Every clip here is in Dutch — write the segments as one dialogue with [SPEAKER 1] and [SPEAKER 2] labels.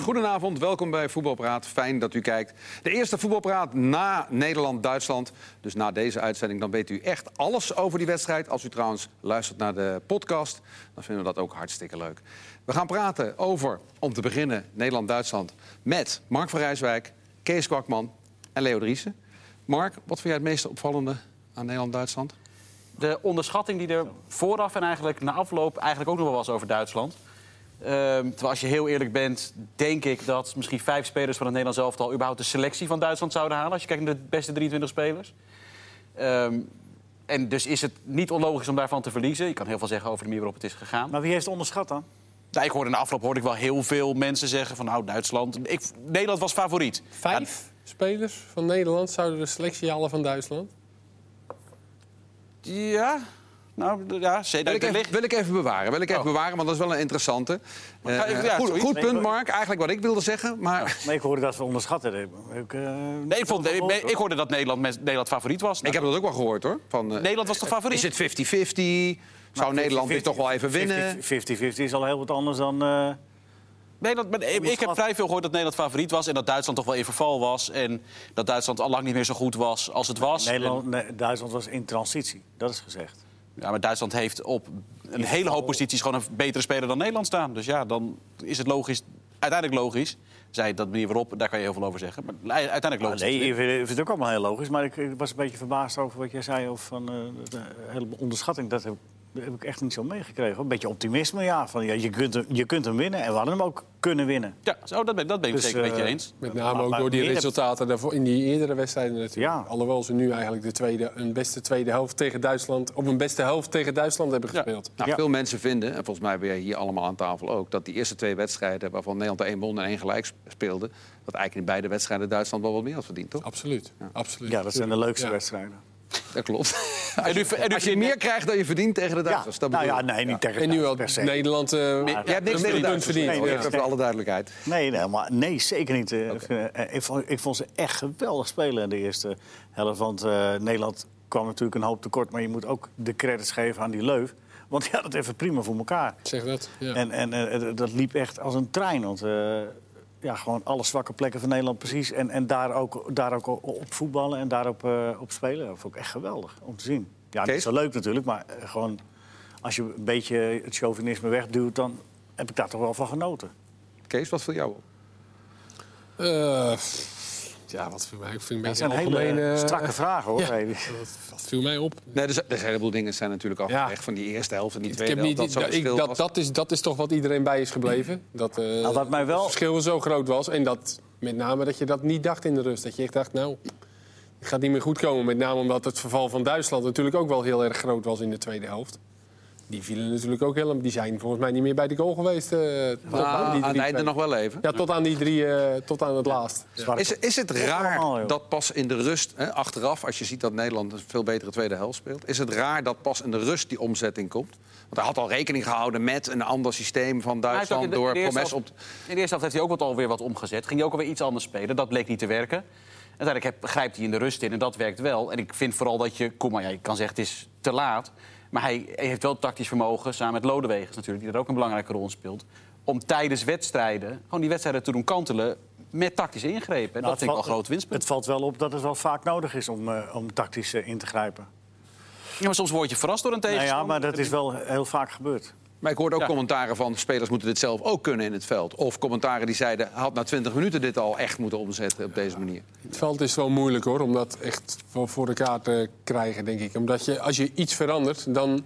[SPEAKER 1] Goedenavond, welkom bij Voetbalpraat. Fijn dat u kijkt. De eerste Voetbalpraat na Nederland-Duitsland. Dus na deze uitzending dan weet u echt alles over die wedstrijd. Als u trouwens luistert naar de podcast, dan vinden we dat ook hartstikke leuk. We gaan praten over, om te beginnen, Nederland-Duitsland... met Mark van Rijswijk, Kees Kwakman en Leo Driessen. Mark, wat vind jij het meest opvallende aan Nederland-Duitsland?
[SPEAKER 2] De onderschatting die er vooraf en eigenlijk na afloop eigenlijk ook nog wel was over Duitsland. Ehm, terwijl als je heel eerlijk bent, denk ik dat misschien vijf spelers van het Nederlands elftal überhaupt de selectie van Duitsland zouden halen. Als je kijkt naar de beste 23 spelers. Ehm, en dus is het niet onlogisch om daarvan te verliezen. Je kan heel veel zeggen over de manier waarop het is gegaan.
[SPEAKER 3] Maar wie heeft het onderschat dan?
[SPEAKER 2] Nou, ik hoorde in de afloop hoorde ik wel heel veel mensen zeggen van nou Duitsland. Ik, Nederland was favoriet.
[SPEAKER 4] Vijf spelers van Nederland zouden de selectie halen van Duitsland?
[SPEAKER 2] Ja, nou ja, zeker.
[SPEAKER 1] Wil ik, even, wil ik even bewaren, wil ik even
[SPEAKER 2] Oh.
[SPEAKER 1] bewaren, want dat is wel een interessante.
[SPEAKER 2] Maar ga
[SPEAKER 1] Eh,
[SPEAKER 2] ja,
[SPEAKER 1] goed, goed
[SPEAKER 3] Nee,
[SPEAKER 1] punt, Mark. Eigenlijk wat ik wilde zeggen, maar...
[SPEAKER 3] Nee, ik hoorde dat we onderschatten. Ik, eh,
[SPEAKER 2] Nee, ik, vond, ik, ik hoorde dat Nederland, Nederland favoriet was.
[SPEAKER 1] Ik heb dat ook wel gehoord, hoor. Van, eh,
[SPEAKER 2] Nederland was toch favoriet?
[SPEAKER 1] Is het 50-50? Zou Nederland dit toch wel even winnen?
[SPEAKER 3] 50-50 is al heel wat anders dan... eh,
[SPEAKER 2] Nederland, maar ik- ik heb vrij veel gehoord dat Nederland favoriet was... en dat Duitsland toch wel in verval was... en dat Duitsland al lang niet meer zo goed was als het was.
[SPEAKER 3] Nederland, nee, Duitsland was in transitie, dat is gezegd.
[SPEAKER 2] Ja, maar Duitsland heeft op een hele hoop posities... gewoon een betere speler dan Nederland staan. Dus ja, dan is het logisch, uiteindelijk logisch... zij dat manier waarop, daar kan je heel veel over zeggen... maar uiteindelijk
[SPEAKER 3] Ah,
[SPEAKER 2] logisch.
[SPEAKER 3] nee, ik vind, het ook allemaal heel logisch. Maar ik, was een beetje verbaasd over wat jij zei over van, eh, de hele onderschatting. Dat heb, dat heb ik echt niet zo meegekregen. Een beetje optimisme, ja. Van, ja je, kunt, hem- je kunt hem winnen en we hadden hem ook kunnen winnen.
[SPEAKER 2] Ja, zo, dat ben, dat ben ik
[SPEAKER 3] Dus,
[SPEAKER 2] zeker met je
[SPEAKER 3] eh,
[SPEAKER 2] eens.
[SPEAKER 4] Met
[SPEAKER 3] Maar-
[SPEAKER 4] name ook
[SPEAKER 3] maar
[SPEAKER 4] door die resultaten daarvoor in die eerdere wedstrijden natuurlijk.
[SPEAKER 3] Ja.
[SPEAKER 4] Alhoewel ze nu eigenlijk de tweede, een beste tweede helft tegen Duitsland... op een beste helft tegen Duitsland hebben
[SPEAKER 2] Ja.
[SPEAKER 4] gespeeld.
[SPEAKER 1] Nou,
[SPEAKER 3] Ja.
[SPEAKER 1] Veel mensen vinden, en volgens mij ben je hier allemaal aan tafel ook... dat die eerste twee wedstrijden, waarvan Nederland er één won en één gelijk speelde... dat eigenlijk in beide wedstrijden Duitsland wel wat meer had verdiend, toch?
[SPEAKER 4] Absoluut. Absoluut.
[SPEAKER 3] Ja, dat zijn de leukste
[SPEAKER 4] Ja.
[SPEAKER 3] wedstrijden.
[SPEAKER 1] Dat klopt.
[SPEAKER 2] En nu, en nu
[SPEAKER 1] Als je meer krijgt dan je verdient tegen de
[SPEAKER 3] Ja,
[SPEAKER 1] Duitsers. dat
[SPEAKER 3] nou ja,
[SPEAKER 1] ik.
[SPEAKER 3] nee, niet tegen
[SPEAKER 4] En nu
[SPEAKER 3] Duitsland
[SPEAKER 4] had
[SPEAKER 3] per se.
[SPEAKER 4] Nederland eh,
[SPEAKER 1] Jij hebt niks tegen
[SPEAKER 4] punt
[SPEAKER 1] Duitsers
[SPEAKER 4] verdiend.
[SPEAKER 3] Nee,
[SPEAKER 1] alle duidelijkheid.
[SPEAKER 3] Nee, nee, maar nee, zeker niet. Eh, eh, Ik, vond, ik vond ze echt geweldig spelen in de eerste helft. Want eh, Nederland kwam natuurlijk een hoop tekort. Maar je moet ook de credits geven aan die Leuf. Want die had het even prima voor elkaar.
[SPEAKER 4] Zeg dat. Ja.
[SPEAKER 3] En, en dat liep echt als een trein. Want eh, ja, gewoon alle zwakke plekken van Nederland precies. En, en daar, ook, daar ook op voetballen en daarop eh, op spelen. Dat vond ik echt geweldig om te zien. Ja, niet zo leuk natuurlijk. Maar eh, gewoon als je een beetje het chauvinisme wegduwt... dan heb ik daar toch wel van genoten.
[SPEAKER 1] Kees, wat viel jou op?
[SPEAKER 4] Eh, ja, wat viel mij, ik vind een
[SPEAKER 3] Dat
[SPEAKER 4] beetje
[SPEAKER 3] zijn hele strakke vragen, hoor.
[SPEAKER 4] ja.
[SPEAKER 3] Hey.
[SPEAKER 4] wat, wat viel mij op?
[SPEAKER 1] Nee, er zijn, er zijn een heleboel dingen zijn natuurlijk afgelegd van die eerste helft en die
[SPEAKER 4] Ik
[SPEAKER 1] tweede
[SPEAKER 4] heb niet,
[SPEAKER 1] helft. Dat, zo
[SPEAKER 4] dat, ik, dat, dat, is, dat is toch wat iedereen bij is gebleven. Dat, eh,
[SPEAKER 3] Nou, mij wel-
[SPEAKER 4] het verschil zo groot was. En dat met name dat je dat niet dacht in de rust. Dat je echt dacht, nou, het gaat niet meer goed komen. Met name omdat het verval van Duitsland natuurlijk ook wel heel erg groot was in de tweede helft. Die vielen natuurlijk ook helemaal. Die zijn volgens mij niet meer bij de goal geweest. eh, tot
[SPEAKER 1] Maar
[SPEAKER 4] aan die
[SPEAKER 1] aan het einde nog wel even.
[SPEAKER 4] Ja, tot aan die drie, eh, tot aan het laatst. Ja.
[SPEAKER 1] Is, is het raar dat pas in de rust, hè, achteraf, als je ziet dat Nederland een veel betere tweede helft speelt, is het raar dat pas in de rust die omzetting komt? Want hij had al rekening gehouden met een ander systeem van Duitsland
[SPEAKER 2] in de-
[SPEAKER 1] door Promes op.
[SPEAKER 2] helft- In de eerste helft heeft hij ook wat alweer wat omgezet. Ging hij ook alweer iets anders spelen. Dat bleek niet te werken. Uiteindelijk grijpt hij in de rust in en dat werkt wel. En ik vind vooral dat je... Kom maar, ja, je kan zeggen het is te laat. Maar hij heeft wel tactisch vermogen, samen met Lodewegers natuurlijk... die er ook een belangrijke rol in speelt... om tijdens wedstrijden gewoon die wedstrijden te doen kantelen... met tactische ingrepen. En
[SPEAKER 3] Nou,
[SPEAKER 2] dat vind ik wel een groot winstpunt.
[SPEAKER 3] Het valt wel op dat het wel vaak nodig is om, eh, om tactisch eh, in te grijpen.
[SPEAKER 2] Ja, maar soms word je verrast door een
[SPEAKER 3] Nou
[SPEAKER 2] tegenstander.
[SPEAKER 3] ja, maar dat is wel heel vaak gebeurd.
[SPEAKER 1] Maar ik hoorde ook
[SPEAKER 2] Ja.
[SPEAKER 1] commentaren van spelers moeten dit zelf ook kunnen in het veld. Of commentaren die zeiden, hij had na 20 minuten dit al echt moeten omzetten op deze manier.
[SPEAKER 4] Het veld is wel moeilijk hoor, om dat echt voor, elkaar te krijgen, denk ik. Omdat je, als je iets verandert, dan,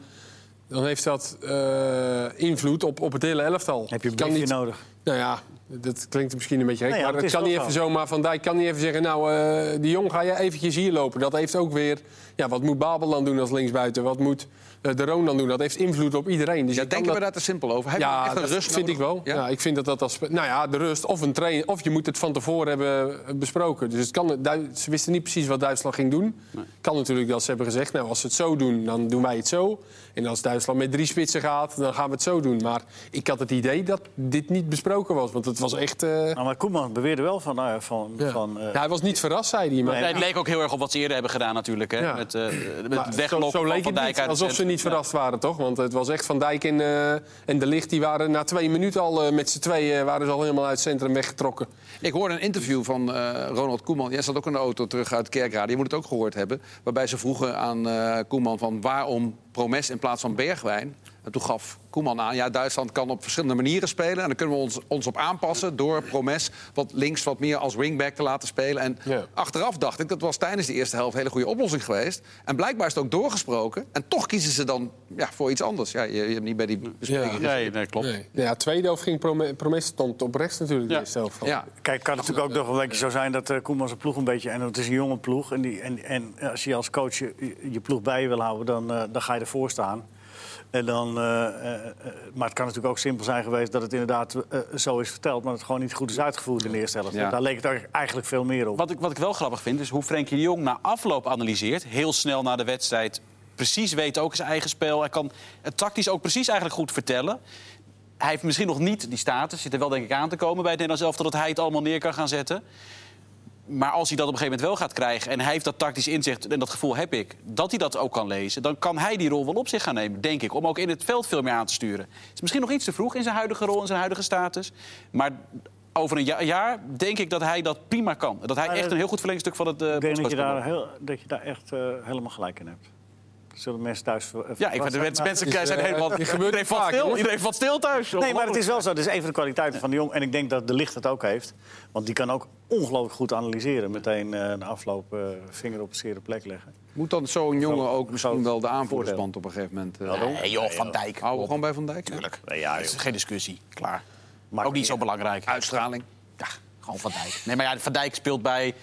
[SPEAKER 4] dan heeft dat eh, invloed op, op het hele elftal.
[SPEAKER 3] Heb je een briefje
[SPEAKER 4] niet,
[SPEAKER 3] nodig?
[SPEAKER 4] Nou ja, dat klinkt misschien een beetje gek,
[SPEAKER 3] ja,
[SPEAKER 4] maar
[SPEAKER 3] het
[SPEAKER 4] kan niet even zomaar. Van Dijk kan niet even zeggen, nou, eh die jong ga je eventjes hier lopen. Dat heeft ook weer, ja, wat moet Babel dan doen als linksbuiten? Wat moet de Roon dan doen? Dat heeft invloed op iedereen. Dus
[SPEAKER 1] Ja, denken we
[SPEAKER 4] dat-
[SPEAKER 1] daar te simpel over? Hebben we
[SPEAKER 4] ja,
[SPEAKER 1] echt een
[SPEAKER 4] dat
[SPEAKER 1] rust
[SPEAKER 4] vind
[SPEAKER 1] nodig?
[SPEAKER 4] ik wel.
[SPEAKER 1] Ja?
[SPEAKER 4] Ja? ik vind dat dat als... Nou ja, de rust of een train, of je moet het van tevoren hebben eh, besproken. Dus het kan, ze wisten niet precies wat Duitsland ging doen. Kan natuurlijk dat ze hebben gezegd, nou, als ze het zo doen, dan doen wij het zo. En als Duitsland met drie spitsen gaat, dan gaan we het zo doen. Maar ik had het idee dat dit niet besproken was. Want het was echt... eh,
[SPEAKER 3] Nou, maar Koeman beweerde wel van... nou van,
[SPEAKER 4] ja.
[SPEAKER 3] van eh,
[SPEAKER 4] Ja, hij was niet verrast, zei hij. Maar
[SPEAKER 3] Nee.
[SPEAKER 2] Het leek ook heel erg op wat ze eerder hebben gedaan natuurlijk. Hè?
[SPEAKER 4] Ja.
[SPEAKER 2] Met, eh met
[SPEAKER 4] Maar zo, zo
[SPEAKER 2] van
[SPEAKER 4] leek
[SPEAKER 2] Van
[SPEAKER 4] het
[SPEAKER 2] Dijk uit
[SPEAKER 4] Alsof ze. Niet verrast waren, toch? Want het was echt Van Dijk en, eh, en De Ligt... die waren na twee minuten al eh, met z'n tweeën... waren ze al helemaal uit het centrum weggetrokken.
[SPEAKER 1] Ik hoorde een interview van eh, Ronald Koeman. Jij zat ook in de auto terug uit Kerkrade. Je moet het ook gehoord hebben. Waarbij ze vroegen aan eh, Koeman van waarom Promes in plaats van Bergwijn. En toen gaf Koeman aan, ja, Duitsland kan op verschillende manieren spelen. En daar kunnen we ons, ons op aanpassen door Promes wat links wat meer als wingback te laten spelen. En
[SPEAKER 4] Ja.
[SPEAKER 1] achteraf dacht ik, dat was tijdens de eerste helft een hele goede oplossing geweest. En blijkbaar is het ook doorgesproken. En toch kiezen ze dan ja, voor iets anders. Ja, je, je hebt niet bij die bespreking
[SPEAKER 4] Ja.
[SPEAKER 2] Nee, nee, klopt.
[SPEAKER 4] Nee. Ja, tweede helft ging Prome- Promes stond op rechts natuurlijk.
[SPEAKER 2] Ja.
[SPEAKER 3] Kijk, het kan natuurlijk ook nog wel een beetje zo zijn dat eh Koeman zijn ploeg een beetje... en het is een jonge ploeg. En, die, en, en als je als coach je, je ploeg bij je wil houden, dan, eh, dan ga je ervoor staan. En dan, eh, eh, eh, maar het kan natuurlijk ook simpel zijn geweest dat het inderdaad zo is verteld... maar het gewoon niet goed is uitgevoerd in de eerste helft.
[SPEAKER 1] Ja.
[SPEAKER 3] Daar leek het eigenlijk veel meer op.
[SPEAKER 2] Wat ik, wat ik wel grappig vind, is hoe Frenkie de Jong na afloop analyseert. Heel snel na de wedstrijd. Precies weet ook zijn eigen spel. Hij kan het tactisch ook precies eigenlijk goed vertellen. Hij heeft misschien nog niet die status. Zit er wel denk ik aan te komen bij het Nederlands elftal... dat hij het allemaal neer kan gaan zetten. Maar als hij dat op een gegeven moment wel gaat krijgen... en hij heeft dat tactisch inzicht, en dat gevoel heb ik... dat hij dat ook kan lezen, dan kan hij die rol wel op zich gaan nemen, denk ik. Om ook in het veld veel meer aan te sturen. Het is misschien nog iets te vroeg in zijn huidige rol, in zijn huidige status. Maar over een ja- jaar denk ik dat hij dat prima kan. Dat hij echt
[SPEAKER 3] eh,
[SPEAKER 2] een heel goed verlengstuk van het... eh,
[SPEAKER 3] Ik denk dat je daar, heel, dat je daar echt eh, helemaal gelijk in hebt. Zullen mensen thuis... ver-
[SPEAKER 2] Ja, ik vind de
[SPEAKER 3] zijn?
[SPEAKER 2] mensen, mensen
[SPEAKER 4] is,
[SPEAKER 2] zijn
[SPEAKER 4] eh,
[SPEAKER 2] helemaal...
[SPEAKER 4] gebeurt
[SPEAKER 2] Iedereen valt
[SPEAKER 4] vaak,
[SPEAKER 2] stil, iedereen valt stil thuis.
[SPEAKER 3] Nee, maar het is wel zo. Dat is een van de kwaliteiten van de jong. En ik denk dat de licht het ook heeft. Want die kan ook ongelooflijk goed analyseren. Meteen eh na afloop eh, vinger op de zere plek leggen.
[SPEAKER 1] Moet dan zo'n jongen ook misschien wel de aanvoerdersband op een gegeven moment... eh,
[SPEAKER 2] Nee, joh, Van Dijk.
[SPEAKER 1] Houden we gewoon bij Van Dijk?
[SPEAKER 2] Tuurlijk.
[SPEAKER 3] Nee, ja, joh.
[SPEAKER 2] geen discussie. Klaar.
[SPEAKER 3] Maakt
[SPEAKER 2] ook niet zo belangrijk.
[SPEAKER 1] Uitstraling.
[SPEAKER 2] Ja, gewoon Van Dijk. Nee, maar ja, Van Dijk speelt bij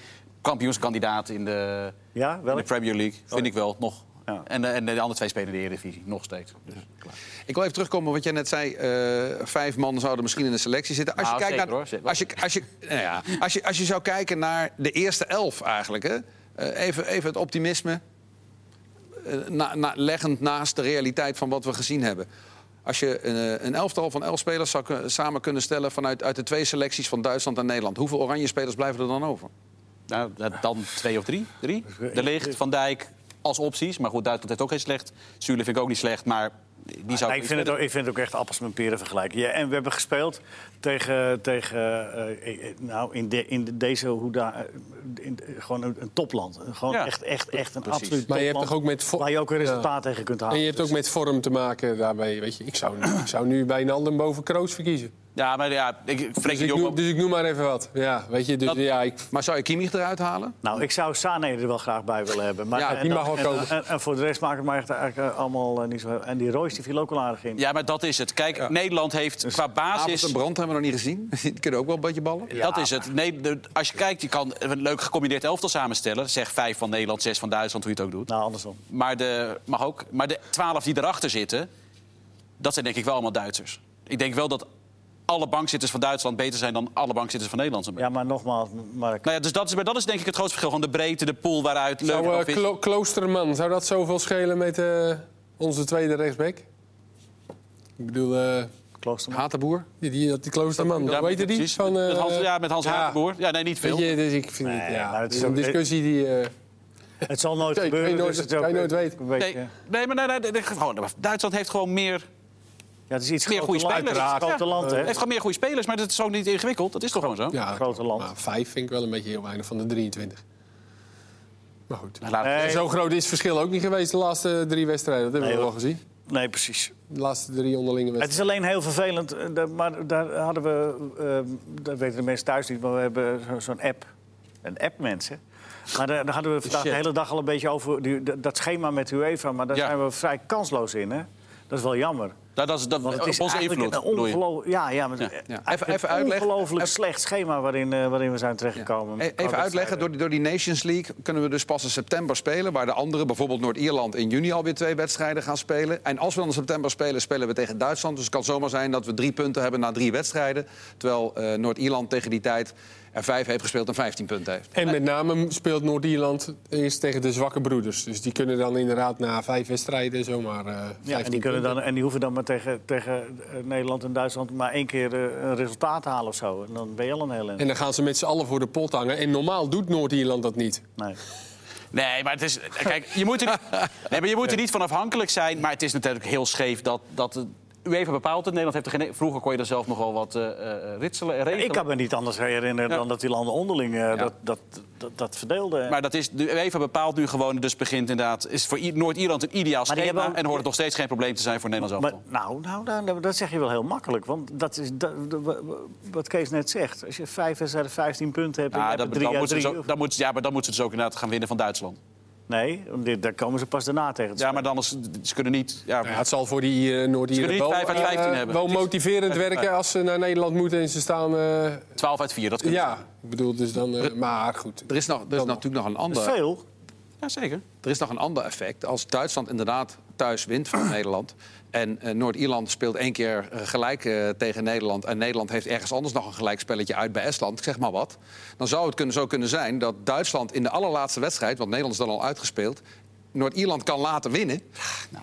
[SPEAKER 2] kampioenskandidaat in de,
[SPEAKER 3] Ja,
[SPEAKER 2] in de? Premier League. Vind ik wel, nog.
[SPEAKER 3] Ja.
[SPEAKER 2] En, de- en de andere twee spelen in de Eredivisie, nog steeds. Dus, klaar.
[SPEAKER 1] Ik wil even terugkomen op wat jij net zei. eh, vijf man zouden misschien in de selectie zitten. Als je,
[SPEAKER 2] Nou,
[SPEAKER 1] kijkt
[SPEAKER 2] zeker,
[SPEAKER 1] naar,
[SPEAKER 2] hoor,
[SPEAKER 1] als je, als je, nou ja, als je, als je zou kijken naar de eerste elf eigenlijk. Hè? Eh, even, even het optimisme. eh, na, na- leggend naast de realiteit van wat we gezien hebben. Als je eh, een elftal van elf spelers zou samen kunnen stellen... vanuit uit de twee selecties van Duitsland en Nederland... hoeveel oranje spelers blijven er dan over?
[SPEAKER 2] Nou, dan twee of drie. drie. De Ligt, Van Dijk als opties. Maar goed, Duitsland heeft ook geen slecht. Zule vind ik ook niet slecht, maar die zou
[SPEAKER 3] ik, vind het ook, ik vind het ook echt appels met peren vergelijken. Ja, en we hebben gespeeld tegen, tegen eh, eh, nou, in, de, in de- deze hoeda, eh, in, gewoon een, een topland. Gewoon
[SPEAKER 2] Ja,
[SPEAKER 3] echt, echt, echt een
[SPEAKER 2] precies.
[SPEAKER 3] absoluut
[SPEAKER 4] Maar je hebt
[SPEAKER 3] topland
[SPEAKER 4] toch ook met
[SPEAKER 3] Waar je ook een
[SPEAKER 4] Ja.
[SPEAKER 3] resultaat tegen kunt halen.
[SPEAKER 4] En je hebt ook met vorm te maken daarbij. Weet je, ik, zou, ik zou nu bij een ander boven Kroos verkiezen.
[SPEAKER 2] Ja, maar ja, ik,
[SPEAKER 4] Dus
[SPEAKER 2] Frenkie de
[SPEAKER 4] ik, noem, dus ik noem maar even wat. Ja, weet je, dus
[SPEAKER 2] Dat-
[SPEAKER 4] ja, ik,
[SPEAKER 1] Maar zou je Kimmich eruit halen?
[SPEAKER 3] Nou, ik zou Sané er wel graag bij willen hebben. Maar,
[SPEAKER 1] Ja,
[SPEAKER 3] en
[SPEAKER 4] die
[SPEAKER 3] dan-
[SPEAKER 4] mag wel
[SPEAKER 3] en,
[SPEAKER 4] komen.
[SPEAKER 3] En, en voor de rest maakt het mij echt eigenlijk eh, allemaal eh, niet zo... En die Royce die viel ook al aardig in.
[SPEAKER 2] Ja, maar dat is het. Kijk, Nederland heeft qua
[SPEAKER 1] Avond
[SPEAKER 2] basis...
[SPEAKER 1] en Brand hebben we nog niet gezien. Die kunnen ook wel een beetje ballen.
[SPEAKER 2] dat is het. Nee, de- als je kijkt, je kan een leuk gecombineerd elftal samenstellen. Zeg vijf van Nederland, zes van Duitsland, hoe je het ook doet.
[SPEAKER 3] Nou, andersom.
[SPEAKER 2] Maar de, mag ook, maar de twaalf die erachter zitten, dat zijn denk ik wel allemaal Duitsers. Ik denk wel dat alle bankzitters van Duitsland beter zijn dan alle bankzitters van Nederland.
[SPEAKER 3] Ja, maar nogmaals, Mark.
[SPEAKER 2] Nou ja, dus dat is, maar dat is denk ik het grootste verschil. Gewoon de breedte, de pool waaruit
[SPEAKER 4] zou, eh,
[SPEAKER 2] is.
[SPEAKER 4] Klo- Kloosterman, zou dat zoveel schelen met eh, onze tweede rechtsback? Ik bedoel, eh,
[SPEAKER 3] Kloosterman.
[SPEAKER 1] Hatenboer?
[SPEAKER 4] die, die, Kloosterman,
[SPEAKER 2] Ja,
[SPEAKER 4] hoe heet die?
[SPEAKER 2] precies.
[SPEAKER 4] Van, eh,
[SPEAKER 2] met Hans, ja, met Hans
[SPEAKER 4] ja.
[SPEAKER 2] Hatenboer. Ja, nee, niet veel.
[SPEAKER 4] Weet je, dus ik vind het,
[SPEAKER 3] Nee,
[SPEAKER 4] ja,
[SPEAKER 3] maar het is
[SPEAKER 4] een
[SPEAKER 3] ook-
[SPEAKER 4] discussie die... eh,
[SPEAKER 3] Het zal nooit
[SPEAKER 4] je-
[SPEAKER 3] gebeuren.
[SPEAKER 4] kan je nooit-
[SPEAKER 3] dus het
[SPEAKER 4] kan je nooit weten.
[SPEAKER 3] beetje-
[SPEAKER 2] Nee, nee, maar nee, nee, nee, gewoon, Duitsland heeft gewoon meer,
[SPEAKER 3] Ja, het is iets
[SPEAKER 2] meer goede
[SPEAKER 3] groter land.
[SPEAKER 2] spelers.
[SPEAKER 3] Het grote land, hè?
[SPEAKER 2] heeft gewoon meer goede spelers, maar dat is ook niet ingewikkeld. Dat is toch gewoon zo?
[SPEAKER 4] ja,
[SPEAKER 3] grote land.
[SPEAKER 4] maar vijf vind ik wel een beetje heel weinig van de 23. Maar goed.
[SPEAKER 2] Nou,
[SPEAKER 3] Nee.
[SPEAKER 4] Zo groot is het verschil ook niet geweest de laatste drie wedstrijden. Dat hebben
[SPEAKER 3] Nee,
[SPEAKER 4] we wel gezien.
[SPEAKER 3] Nee, precies.
[SPEAKER 4] De laatste drie onderlinge
[SPEAKER 3] Het
[SPEAKER 4] wedstrijden.
[SPEAKER 3] is alleen heel vervelend, eh, maar daar hadden we, eh, dat weten de mensen thuis niet, maar we hebben zo- zo'n app. Een app, mensen. Maar daar, daar hadden we vandaag de hele dag al een beetje over, die, dat- dat schema met UEFA. Maar daar
[SPEAKER 2] Ja.
[SPEAKER 3] zijn we vrij kansloos in, hè? Dat is wel jammer.
[SPEAKER 2] Dat is dat,
[SPEAKER 3] Want het
[SPEAKER 2] op
[SPEAKER 3] is
[SPEAKER 2] onze
[SPEAKER 3] eigenlijk
[SPEAKER 2] invloed.
[SPEAKER 3] ongeloof- ja, ja, maar
[SPEAKER 2] Ja.
[SPEAKER 3] eigenlijk
[SPEAKER 1] Ja. Even- even uitleggen.
[SPEAKER 3] ongelooflijk
[SPEAKER 1] Even-
[SPEAKER 3] slecht schema waarin, eh, waarin we zijn terechtgekomen.
[SPEAKER 1] E- Even uitleggen, door die, door die Nations League kunnen we dus pas in september spelen... waar de anderen, bijvoorbeeld Noord-Ierland, in juni alweer twee wedstrijden gaan spelen. En als we dan in september spelen, spelen we tegen Duitsland. Dus het kan zomaar zijn dat we drie punten hebben na drie wedstrijden. Terwijl eh, Noord-Ierland tegen die tijd er vijf heeft gespeeld en 15 punten heeft.
[SPEAKER 4] En met name speelt Noord-Ierland eerst tegen de zwakke broeders. Dus die kunnen dan inderdaad na vijf wedstrijden zomaar eh
[SPEAKER 3] Ja,
[SPEAKER 4] 15
[SPEAKER 3] en, die kunnen
[SPEAKER 4] punten.
[SPEAKER 3] dan, en die hoeven dan maar tegen, tegen eh, Nederland en Duitsland maar één keer eh, een resultaat halen of zo. En dan ben je al een heel eind.
[SPEAKER 4] En dan gaan ze met z'n allen voor de pot hangen. En normaal doet Noord-Ierland dat niet.
[SPEAKER 3] Nee.
[SPEAKER 2] Nee, maar het is. Kijk, je moet er niet, nee, maar je moet er niet van afhankelijk zijn. Maar het is natuurlijk heel scheef dat. dat UEFA bepaalt het. Nederland heeft er geen. Vroeger kon je er zelf nog wel wat eh, eh, ritselen en regelen.
[SPEAKER 3] Ik kan me niet anders herinneren dan dat die landen onderling eh, dat, dat, dat, dat verdeelden.
[SPEAKER 2] Maar dat is, de UEFA bepaalt nu gewoon, dus begint inderdaad... is voor Noord-Ierland een ideaal
[SPEAKER 3] Maar
[SPEAKER 2] schema...
[SPEAKER 3] ook-
[SPEAKER 2] en hoort het nog steeds geen probleem te zijn voor Nederland zelf.
[SPEAKER 3] Maar, nou, nou, nou, dat zeg je wel heel makkelijk. Want dat is dat- wat Kees net zegt. Als je vijf wedstrijden 15 punten hebt... en je
[SPEAKER 2] Ja,
[SPEAKER 3] hebt
[SPEAKER 2] dat,
[SPEAKER 3] er drie
[SPEAKER 2] dan ze
[SPEAKER 3] drie-
[SPEAKER 2] zo, dan moeten ze- ja, maar dan moeten ze dus ook inderdaad gaan winnen van Duitsland.
[SPEAKER 3] Nee, dit- daar komen ze pas daarna tegen. te
[SPEAKER 2] Ja, maar dan is, ze kunnen niet... Ja,
[SPEAKER 4] Ja, het zal voor die uh, Noord-Ieren wel,
[SPEAKER 2] kunnen niet vijf uit
[SPEAKER 4] eh,
[SPEAKER 2] 15 hebben.
[SPEAKER 4] wel
[SPEAKER 2] is-
[SPEAKER 4] motiverend werken als ze naar Nederland moeten en ze staan... eh,
[SPEAKER 2] 12 uit 4, dat kunnen
[SPEAKER 4] ja, ik bedoel, dus dan... eh, maar goed.
[SPEAKER 1] Er is, nog, er is natuurlijk nog een ander...
[SPEAKER 3] is veel.
[SPEAKER 2] Ja, zeker.
[SPEAKER 1] Er is nog een ander effect. Als Duitsland inderdaad thuis wint van Nederland... en eh, Noord-Ierland speelt één keer eh, gelijk eh, tegen Nederland... en Nederland heeft ergens anders nog een gelijkspelletje uit bij Estland, ik zeg maar wat... dan zou het kunnen, zo kunnen zijn dat Duitsland in de allerlaatste wedstrijd... want Nederland is dan al uitgespeeld... Noord-Ierland kan laten winnen.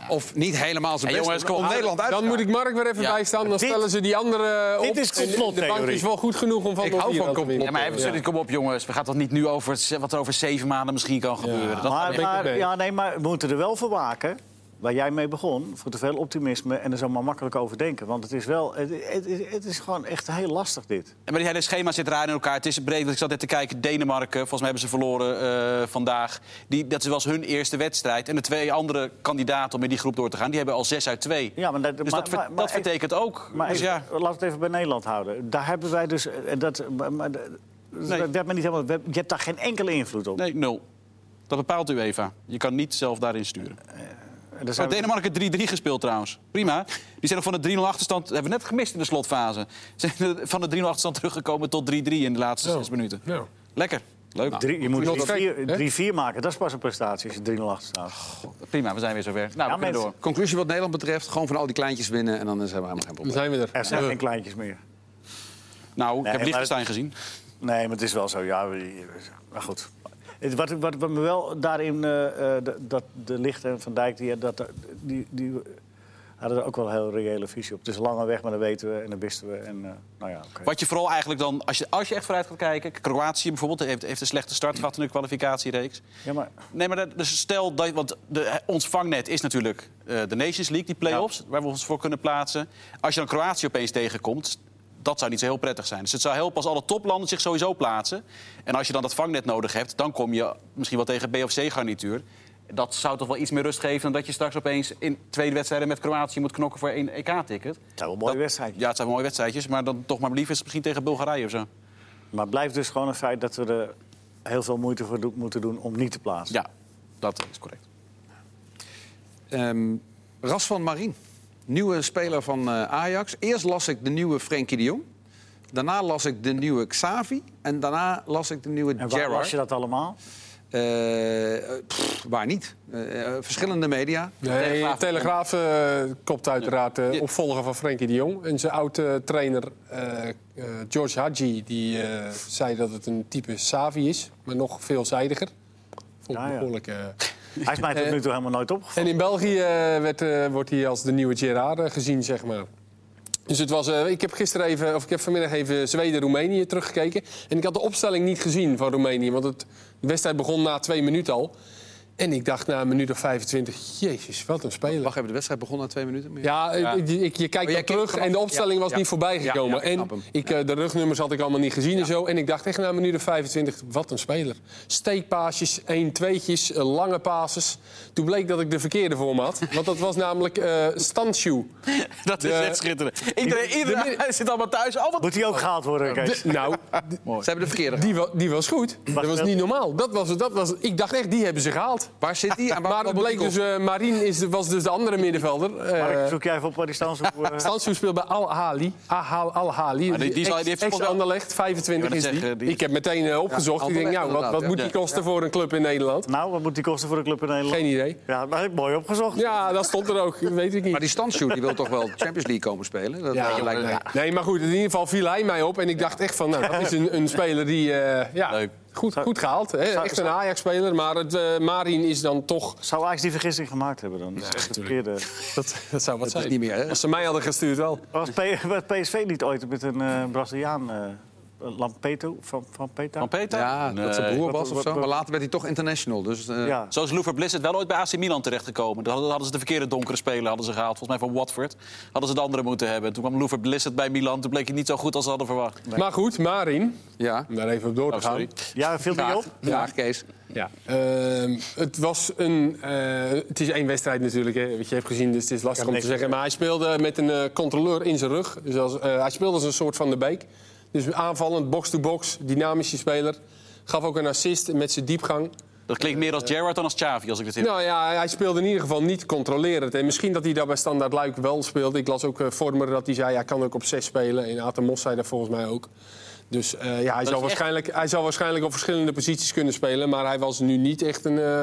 [SPEAKER 1] of niet helemaal zijn best
[SPEAKER 2] jongens,
[SPEAKER 1] doen om
[SPEAKER 2] kom,
[SPEAKER 1] Nederland uit te
[SPEAKER 4] Dan moet ik. Mark weer even
[SPEAKER 2] Ja.
[SPEAKER 4] bijstaan. Dan
[SPEAKER 3] Dit-
[SPEAKER 4] stellen ze die andere op.
[SPEAKER 3] dit is
[SPEAKER 4] En de- De
[SPEAKER 3] complottheorie.
[SPEAKER 4] bank is wel goed genoeg om van
[SPEAKER 1] Ik hou van
[SPEAKER 4] winnen.
[SPEAKER 2] Ja, maar even,
[SPEAKER 4] Ja.
[SPEAKER 2] kom op jongens. We gaan toch niet nu over wat er over zeven maanden misschien kan gebeuren. Dat,
[SPEAKER 3] Maar, maar, ja, nee, maar we moeten er wel voor waken. Waar jij mee begon, voor te veel optimisme en er zo maar makkelijk over denken. Want het is wel, het, het, is- het is gewoon echt heel lastig dit.
[SPEAKER 2] Maar die hele schema zit raar in elkaar. Het is breed. want Ik zat net te kijken. Denemarken, volgens mij hebben ze verloren eh, vandaag. Die, dat was hun eerste wedstrijd. En de twee andere kandidaten om in die groep door te gaan... die hebben al 6 uit 2.
[SPEAKER 3] Ja, maar dat,
[SPEAKER 2] dus
[SPEAKER 3] maar-
[SPEAKER 2] dat, ver-
[SPEAKER 3] maar- maar
[SPEAKER 2] dat
[SPEAKER 3] even-
[SPEAKER 2] betekent ook.
[SPEAKER 3] Maar
[SPEAKER 2] dus
[SPEAKER 3] even,
[SPEAKER 2] ja,
[SPEAKER 3] laten we het even bij Nederland houden. Daar hebben wij dus. eh, Dat, maar, maar-
[SPEAKER 2] Nee.
[SPEAKER 3] dat werd me niet helemaal, je hebt daar geen enkele invloed op.
[SPEAKER 2] nee, nul. Dat bepaalt u even. Je kan niet zelf daarin sturen.
[SPEAKER 3] En daar
[SPEAKER 2] Maar
[SPEAKER 3] zijn we-
[SPEAKER 2] Denemarken 3-3 gespeeld trouwens. Prima. Die zijn nog van de 3-0 achterstand... hebben we net gemist in de slotfase. Ze zijn van de 3-0 achterstand teruggekomen tot 3-3 in de laatste
[SPEAKER 4] Ja.
[SPEAKER 2] zes minuten.
[SPEAKER 4] Ja.
[SPEAKER 2] Lekker. Leuk.
[SPEAKER 3] Drie- je moet
[SPEAKER 4] Nog
[SPEAKER 3] 3-4
[SPEAKER 4] gek, hè?
[SPEAKER 3] 3-4 maken, dat is pas een prestatie als je 3-0 achter staat.
[SPEAKER 2] Prima, we zijn weer zover. Nou, we
[SPEAKER 3] Ja,
[SPEAKER 2] kunnen
[SPEAKER 3] mensen.
[SPEAKER 2] door.
[SPEAKER 1] Conclusie wat Nederland betreft, gewoon van al die kleintjes winnen... en dan is er helemaal geen
[SPEAKER 4] Dan
[SPEAKER 1] probleem.
[SPEAKER 4] zijn we er.
[SPEAKER 3] Er zijn
[SPEAKER 4] Ja.
[SPEAKER 3] geen kleintjes meer.
[SPEAKER 2] Nou, ik
[SPEAKER 3] Nee,
[SPEAKER 2] heb
[SPEAKER 3] maar-
[SPEAKER 2] Liechtenstein gezien.
[SPEAKER 3] Nee, maar het is wel zo. Ja, we- maar goed. Wat, wat, wat me wel daarin, eh, eh, dat- de Licht en Van Dijk, die, dat, die, die hadden er ook wel een heel reële visie op. Het is een lange weg, maar dat weten we en dat wisten we. En, eh, nou ja.
[SPEAKER 2] Wat je vooral eigenlijk dan, als je, als je echt vooruit gaat kijken... Kroatië bijvoorbeeld heeft, heeft een slechte start gehad in de kwalificatiereeks.
[SPEAKER 3] Ja, maar
[SPEAKER 2] Nee, maar dat, dus stel dat... Want de, ons vangnet is natuurlijk eh, de Nations League, die play-offs... waar we ons voor kunnen plaatsen. Als je dan Kroatië opeens tegenkomt... Dat zou niet zo heel prettig zijn. Dus het zou helpen als alle toplanden zich sowieso plaatsen. En als je dan dat vangnet nodig hebt, dan kom je misschien wel tegen B of C-garnituur. Dat zou toch wel iets meer rust geven dan dat je straks opeens in twee wedstrijden met Kroatië moet knokken voor één EK-ticket.
[SPEAKER 3] het zijn wel mooie
[SPEAKER 2] Dat-
[SPEAKER 3] wedstrijden.
[SPEAKER 2] Ja, het zijn mooie wedstrijdjes, maar dan toch maar liever is misschien tegen Bulgarije of zo.
[SPEAKER 3] Maar het blijft dus gewoon een feit dat we er heel veel moeite voor do- moeten doen om niet te plaatsen.
[SPEAKER 2] Ja, dat is correct.
[SPEAKER 1] Ehm Ras van Marien, nieuwe speler van eh, Ajax. Eerst las ik de nieuwe Frenkie de Jong. Daarna las ik de nieuwe Xavi. En daarna las ik de nieuwe
[SPEAKER 3] En waar
[SPEAKER 1] Gerrard.
[SPEAKER 3] was je dat allemaal?
[SPEAKER 1] Eh, pff, waar niet? Eh, verschillende media.
[SPEAKER 4] Nee,
[SPEAKER 2] Telegraaf.
[SPEAKER 4] Telegraaf, kopt uiteraard de opvolger van Frenkie de Jong. En zijn oude-trainer eh, eh, George Hadji die, eh, zei dat het een type Savi is. Maar nog veelzijdiger. Vond ik
[SPEAKER 3] Ja, ja.
[SPEAKER 4] behoorlijk...
[SPEAKER 3] Hij is mij tot nu toe helemaal nooit opgevallen.
[SPEAKER 4] En in België eh, werd, eh, wordt hij als de nieuwe Gerard eh, gezien, zeg maar. Dus het was, ik heb gisteren even, of ik heb vanmiddag even Zweden-Roemenië teruggekeken. En ik had de opstelling niet gezien van Roemenië. Want het, de wedstrijd begon na twee minuten al. En ik dacht na een minuut of 25, jezus, wat een speler.
[SPEAKER 1] Wacht even, de wedstrijd begon na twee minuten. meer.
[SPEAKER 4] Ja,
[SPEAKER 2] Ja.
[SPEAKER 4] Ik, ik- je kijkt
[SPEAKER 1] Oh, keek
[SPEAKER 4] terug en de opstelling
[SPEAKER 1] ja,
[SPEAKER 4] was
[SPEAKER 1] ja.
[SPEAKER 4] niet voorbij gekomen.
[SPEAKER 1] ja, ik snap
[SPEAKER 4] en ik, eh, de rugnummers had ik allemaal niet gezien en zo. En ik dacht echt na een minuut of 25, wat een speler. Steekpaasjes, 1 tweetjes, eh, lange passes. Toen bleek dat ik de verkeerde voor me had. Want dat was namelijk eh Stansju.
[SPEAKER 2] Dat is echt schitterend. Iedereen, iedereen zit allemaal thuis. Oh, wat
[SPEAKER 3] Moet hij ook gehaald worden, Kees?
[SPEAKER 4] De- nou,
[SPEAKER 1] Ze hebben de verkeerde
[SPEAKER 4] die, wa- die was goed. Dat was niet normaal. Dat was, dat was, ik dacht echt, die hebben ze gehaald.
[SPEAKER 1] Waar zit hij?
[SPEAKER 4] Maar het bleek
[SPEAKER 1] die
[SPEAKER 4] dus, eh Marien is, was dus de andere middenvelder. Eh
[SPEAKER 3] Mark, zoek jij even op waar die staan? Zo, eh,
[SPEAKER 4] speelt bij Al-Hali. Al-Hali.
[SPEAKER 2] Maar die- die zal- die heeft volgens mij-
[SPEAKER 4] Ex-Anderlecht, 25
[SPEAKER 2] Ik
[SPEAKER 4] is die.
[SPEAKER 2] zeggen, die-
[SPEAKER 4] Ik heb meteen opgezocht.
[SPEAKER 1] Ja,
[SPEAKER 4] ik denk, nou, wat, wat moet
[SPEAKER 2] ja.
[SPEAKER 4] die kosten voor een club in Nederland?
[SPEAKER 3] nou, wat moet die kosten voor de club in Nederland?
[SPEAKER 4] Geen idee.
[SPEAKER 3] Ja, maar heb ik mooi opgezocht.
[SPEAKER 4] Ja, dat stond er ook. Weet ik niet.
[SPEAKER 1] Maar die Standshoe die wil toch wel Champions League komen spelen? Dat
[SPEAKER 4] Ja,
[SPEAKER 1] lijkt me-
[SPEAKER 4] nee. maar goed, in ieder geval viel hij mij op. En ik dacht echt van, nou, dat is een, een speler die... eh, ja,
[SPEAKER 2] Leuk.
[SPEAKER 4] Goed, goed gehaald. Hè?
[SPEAKER 3] Zou-
[SPEAKER 4] Echt een Ajax-speler. Maar het, eh Marien is dan toch...
[SPEAKER 3] Zou Ajax die vergissing gemaakt hebben dan? Dat is verkeerde.
[SPEAKER 4] Dat, dat zou wat zijn.
[SPEAKER 1] niet meer, hè?
[SPEAKER 4] Als ze mij hadden gestuurd wel.
[SPEAKER 3] Was P- PSV niet ooit met een eh Braziliaan, eh Lampeto, van, van Peta?
[SPEAKER 2] Van Peter?
[SPEAKER 1] Ja, dat zijn broer was of zo. Maar later werd hij toch international. Dus, eh,
[SPEAKER 3] Ja.
[SPEAKER 2] Zo is Loever Blizzard wel ooit bij AC Milan terechtgekomen. Daar hadden hadden ze de verkeerde donkere speler hadden ze gehaald. Volgens mij van Watford. Hadden ze de andere moeten hebben. Toen kwam Loever Blizzard bij Milan. Toen bleek hij niet zo goed als ze hadden verwacht.
[SPEAKER 4] Maar goed, Marien,
[SPEAKER 1] ja.
[SPEAKER 4] om daar even op door te
[SPEAKER 2] Oh,
[SPEAKER 4] gaan.
[SPEAKER 2] sorry.
[SPEAKER 3] Ja, viel die op?
[SPEAKER 1] Graag, Kees.
[SPEAKER 4] Ja. Ehm, het was een. eh, het is één wedstrijd natuurlijk, hè, wat je hebt gezien, dus het is lastig om te zeggen. Maar hij speelde met een eh, controleur in zijn rug. Dus als, eh, hij speelde als een soort van de beek. Dus aanvallend, box-to-box, dynamische speler. Gaf ook een assist met zijn diepgang.
[SPEAKER 2] Dat klinkt meer als Gerrard dan als Xavi, als ik het heb.
[SPEAKER 4] Nou ja, hij speelde in ieder geval niet controlerend. En misschien dat hij daar bij Standaard Luik wel speelde. Ik las ook uh, Vormer dat hij zei, hij kan ook op zes spelen. En Atemos zei dat volgens mij ook. Dus eh, ja, hij zal,
[SPEAKER 2] echt-
[SPEAKER 4] waarschijnlijk, hij zal waarschijnlijk op verschillende posities kunnen spelen. Maar hij was nu niet echt een, eh,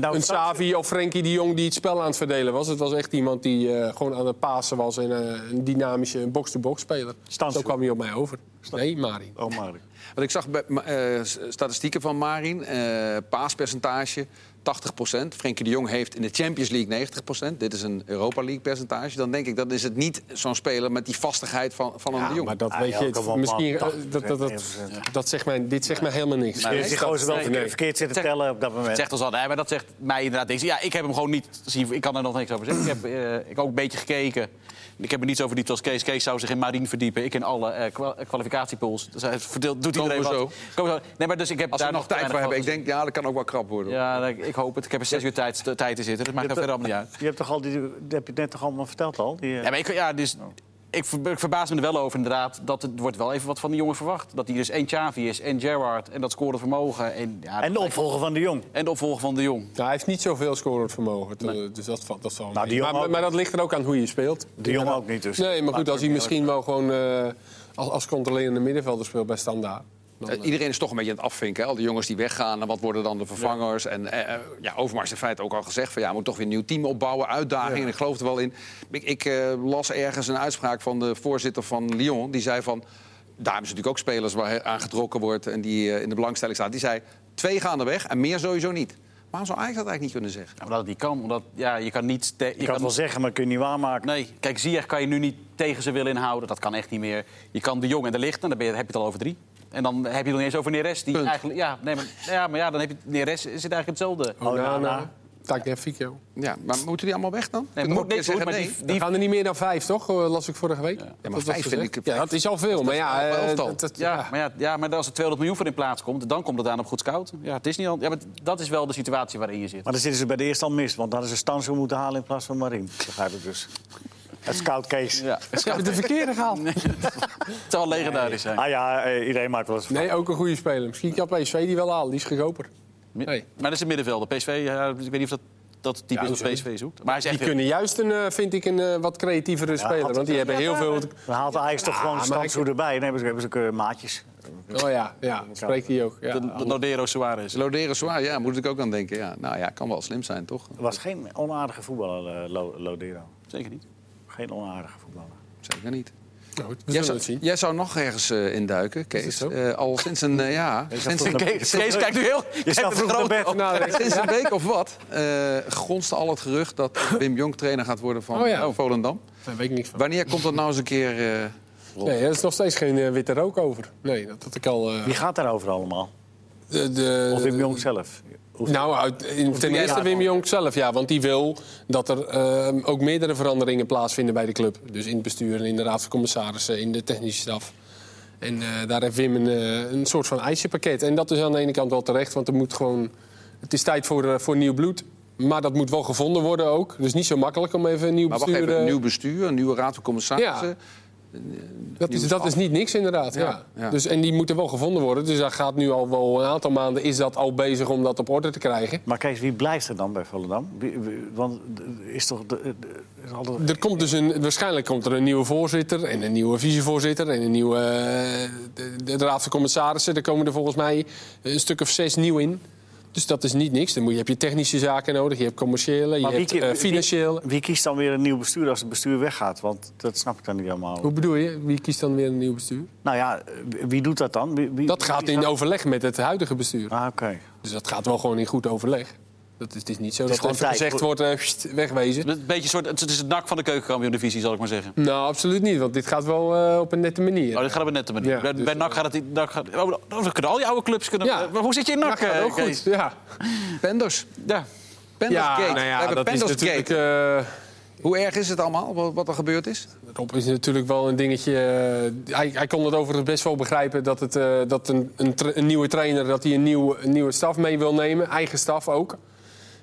[SPEAKER 3] nou
[SPEAKER 4] een Savi of Frenkie de Jong die het spel aan het verdelen was. Het was echt iemand die eh, gewoon aan het pasen was. En een dynamische box-to-box speler.
[SPEAKER 3] Stansjoe.
[SPEAKER 4] Zo kwam hij op mij over. Nee, Mari.
[SPEAKER 3] Oh, maar.
[SPEAKER 1] Want ik zag bij, eh, statistieken van Marin. eh, paaspercentage 80% Frenkie de Jong heeft in de Champions League 90% Dit is een Europa League percentage. Dan denk ik, dat is het niet zo'n speler met die vastigheid van, van een de Jong.
[SPEAKER 4] maar dat
[SPEAKER 3] Ah,
[SPEAKER 4] weet je. het- misschien, eh, dat, dat, dat,
[SPEAKER 3] 80%.
[SPEAKER 4] dat zegt mij, dit zegt mij helemaal niks.
[SPEAKER 2] Nee,
[SPEAKER 3] Dus die gozer wel
[SPEAKER 4] Nee.
[SPEAKER 3] verkeerd, zitten
[SPEAKER 2] Zeg-
[SPEAKER 3] tellen op dat moment.
[SPEAKER 2] Zegt ons al, nee, maar dat zegt mij inderdaad niks. Ja, ik heb hem gewoon niet zien. Ik kan er nog niks over zeggen. Ik heb, eh, ik heb ook een beetje gekeken. Ik heb er niets over als Kees. Kees zou zich in Marien verdiepen. Ik in alle eh, kwa- kwalificatiepools. Dus hij verdeelt, doet
[SPEAKER 1] Komen
[SPEAKER 2] iedereen wat. Komen we zo. Nee, maar dus ik heb
[SPEAKER 1] Als we
[SPEAKER 2] daar
[SPEAKER 1] nog tijd voor hebben, ik denk, ja, dat kan ook wel krap worden.
[SPEAKER 2] Ja, ik hoop het. Ik heb er zes uur tijd, tijd te zitten. Dat maakt er verder allemaal niet uit.
[SPEAKER 3] Je hebt toch al die, dat heb je net toch allemaal verteld al? Die, eh,
[SPEAKER 2] Ja, maar ik, ja, dus, ik, ver- ik verbaas me er wel over inderdaad. Dat het wordt wel even wat van die jongen verwacht. Dat hij dus en Xavi is en Gerrard en dat scorende vermogen. En, ja,
[SPEAKER 3] en de opvolger van de Jong.
[SPEAKER 2] en de opvolger van de Jong.
[SPEAKER 4] Nou, hij heeft niet zoveel scorend vermogen. Dus dat, valt- dat zal
[SPEAKER 3] Nou,
[SPEAKER 4] maar, maar dat ligt er ook aan hoe je speelt.
[SPEAKER 3] De Jong ook niet dus.
[SPEAKER 4] Nee, maar goed, als hij misschien wel gewoon eh, als, als controlerende middenvelder speelt bij Standaard. Dan,
[SPEAKER 1] Eh,
[SPEAKER 4] eh,
[SPEAKER 1] iedereen is toch een beetje aan het afvinken. hè. Al die jongens die weggaan, en wat worden dan de vervangers? En eh, ja, Overmars heeft in feite ook al gezegd... van ja, moet toch weer een nieuw team opbouwen, uitdaging. En ik geloof er wel in. Ik, ik las ergens een uitspraak van de voorzitter van Lyon. Die zei van, daar hebben ze natuurlijk ook spelers waar aan getrokken wordt... en die in de belangstelling staan. Die zei, twee gaan er weg en meer sowieso niet. Waarom zou Ajax dat eigenlijk niet kunnen zeggen?
[SPEAKER 2] Ja, maar dat het niet kan. Omdat ja, je kan niet... te-
[SPEAKER 3] Je kan het wel zeggen, maar kun je niet waarmaken.
[SPEAKER 2] Nee, kijk, Ziyech kan je nu niet tegen ze willen inhouden. Dat kan echt niet meer. Je kan de Jong en de Licht, en dan ben je, heb je het al over drie. En dan heb je het nog niet eens over Neres. Die
[SPEAKER 1] Punt.
[SPEAKER 2] eigenlijk, ja, nee, maar, ja, maar ja, dan heb je Neres is het eigenlijk hetzelfde.
[SPEAKER 4] Onana,
[SPEAKER 3] Onana.
[SPEAKER 4] Tagliafico.
[SPEAKER 1] Ja, maar moeten die allemaal weg dan?
[SPEAKER 2] Nee,
[SPEAKER 1] Ik
[SPEAKER 2] moet niks
[SPEAKER 1] zeggen
[SPEAKER 2] maar
[SPEAKER 1] nee.
[SPEAKER 2] die,
[SPEAKER 4] gaan er niet meer dan vijf, toch? Eh, las ik vorige week. Ja,
[SPEAKER 1] maar vijf vind ik-
[SPEAKER 4] Ja, dat is al veel. Maar ja, eh, dat- dat-
[SPEAKER 2] ja,
[SPEAKER 4] ja.
[SPEAKER 2] maar ja, ja, maar als er 200 miljoen voor in plaats komt, dan komt het aan op goed scouten. Ja, het is niet al, ja, maar dat is wel de situatie waarin je zit.
[SPEAKER 3] Maar dan zitten ze bij de eerste al mis. Want dan hadden ze Stanzo moeten halen in plaats van Marien. Begrijp ik dus. Het scout case.
[SPEAKER 2] Ja.
[SPEAKER 4] De verkeerde gehaald.
[SPEAKER 2] Het zou wel legendarisch zijn.
[SPEAKER 3] Ah ja, eh, iedereen maakt wel eens
[SPEAKER 4] Nee, ook een goede speler. Misschien kan PSV die wel halen. Die is goedkoper.
[SPEAKER 2] Mi-
[SPEAKER 4] Nee.
[SPEAKER 2] Maar dat is een middenvelder. PSV, ja, ik weet niet of dat, dat het type
[SPEAKER 4] Ja,
[SPEAKER 2] is. PSV zoekt. Maar hij is
[SPEAKER 4] Die kunnen juist, een, eh, vind ik, een eh, wat creatievere speler. Want die hebben heel veel...
[SPEAKER 3] Dan haalt Ajax toch gewoon Stanzo
[SPEAKER 4] ik-
[SPEAKER 3] erbij. Dan hebben ze, hebben ze ook, eh, maatjes.
[SPEAKER 4] Oh ja, ja spreekt hij ook. Ja.
[SPEAKER 2] de, de Nodero Suarez.
[SPEAKER 1] Loderen zwaar, ja, moet ik ook aan denken. Ja. Nou ja, kan wel slim zijn, toch?
[SPEAKER 3] Er was geen onaardige voetballer, eh, Lo- Lodero.
[SPEAKER 2] Zeker niet.
[SPEAKER 3] Geen onaardige voetballer.
[SPEAKER 1] Zeker niet.
[SPEAKER 4] Nou, goed, we
[SPEAKER 1] Jij
[SPEAKER 4] zullen
[SPEAKER 1] zou, jij zou nog ergens eh, induiken, Kees. Eh, al sinds een, eh, ja, sinds een,
[SPEAKER 2] Kees, Kees kijkt nu heel...
[SPEAKER 3] Je staat vroeg naar bed.
[SPEAKER 4] Nou,
[SPEAKER 1] sinds een week of wat eh gonste al het gerucht dat Wim Jong trainer gaat worden van
[SPEAKER 4] Oh ja.
[SPEAKER 1] eh, Volendam.
[SPEAKER 4] daar weet ik niks van.
[SPEAKER 1] Wanneer komt dat nou eens een keer eh?
[SPEAKER 4] Nee, er is nog steeds geen witte rook over. Nee, dat had ik al... eh,
[SPEAKER 3] Wie gaat daarover allemaal?
[SPEAKER 4] de, de,
[SPEAKER 3] Of Wim Jong zelf?
[SPEAKER 4] Nou, uit, in- ten eerste Wim? Jong zelf, ja. Want die wil dat er eh, ook meerdere veranderingen plaatsvinden bij de club. Dus in het bestuur en in de raad van commissarissen, in de technische staf. En eh, daar heeft Wim een, eh, een soort van eisenpakket. En dat is aan de ene kant wel terecht, want er moet gewoon... Het is tijd voor, eh, voor nieuw bloed. Maar dat moet wel gevonden worden ook. Dus niet zo makkelijk om even een nieuw
[SPEAKER 1] Maar wacht
[SPEAKER 4] bestuur...
[SPEAKER 1] even, een nieuw bestuur, een nieuwe raad van commissarissen.
[SPEAKER 4] Ja. Dat is, dat is niet niks inderdaad. Ja.
[SPEAKER 1] ja.
[SPEAKER 4] Dus, en die moeten wel gevonden worden. Dus dat gaat nu al wel een aantal maanden is dat al bezig om dat op orde te krijgen.
[SPEAKER 3] Maar Kees, wie blijft er dan bij Volendam? Wie- Want is toch... De, is altijd-
[SPEAKER 4] Er komt dus een, waarschijnlijk komt er een nieuwe voorzitter en een nieuwe vicevoorzitter en een nieuwe eh, de, de raad van commissarissen. Er komen er volgens mij een stuk of zes nieuw in. Dus dat is niet niks. Dan moet je, heb je technische zaken nodig, je hebt commerciële, je hebt eh, financieel.
[SPEAKER 3] Wie, wie kiest dan weer een nieuw bestuur als het bestuur weggaat? Want dat snap ik dan niet helemaal.
[SPEAKER 4] Hoe bedoel je? Wie kiest dan weer een nieuw bestuur?
[SPEAKER 3] Nou ja, wie doet dat dan? Wie, wie-
[SPEAKER 4] Dat gaat in overleg met het huidige bestuur.
[SPEAKER 3] Ah, oké.
[SPEAKER 4] Dus dat gaat wel gewoon in goed overleg. Dat is, het is niet zo
[SPEAKER 3] Het
[SPEAKER 4] dat
[SPEAKER 3] is
[SPEAKER 4] gewoon
[SPEAKER 3] gewoon
[SPEAKER 4] gezegd wordt, eh, pst, wegwezen.
[SPEAKER 2] Een beetje soort, het is het nak van de keukenkampioen-divisie, zal ik maar zeggen.
[SPEAKER 4] Nou, absoluut niet, want dit gaat wel eh, op een nette manier.
[SPEAKER 2] Oh, dit gaat op een nette manier.
[SPEAKER 4] Ja,
[SPEAKER 2] bij,
[SPEAKER 4] dus,
[SPEAKER 2] bij NAC gaat het... NAC gaat, oh, dan kunnen al die oude clubs... Kunnen,
[SPEAKER 4] Ja.
[SPEAKER 2] Hoe zit je in NAC,
[SPEAKER 4] Dat gaat
[SPEAKER 2] eh,
[SPEAKER 4] ook goed. Ja,
[SPEAKER 1] Penders.
[SPEAKER 2] Ja.
[SPEAKER 1] Penders
[SPEAKER 4] ja,
[SPEAKER 1] Gate.
[SPEAKER 4] nou ja,
[SPEAKER 1] We hebben
[SPEAKER 4] dat is natuurlijk...
[SPEAKER 1] Gate.
[SPEAKER 4] eh,
[SPEAKER 1] Hoe erg is het allemaal, wat, wat er gebeurd is?
[SPEAKER 4] Rob is natuurlijk wel een dingetje. eh, hij, hij kon het overigens best wel begrijpen dat, het, eh, dat een, een nieuwe trainer dat hij een, nieuw, een nieuwe staf mee wil nemen. Eigen staf ook.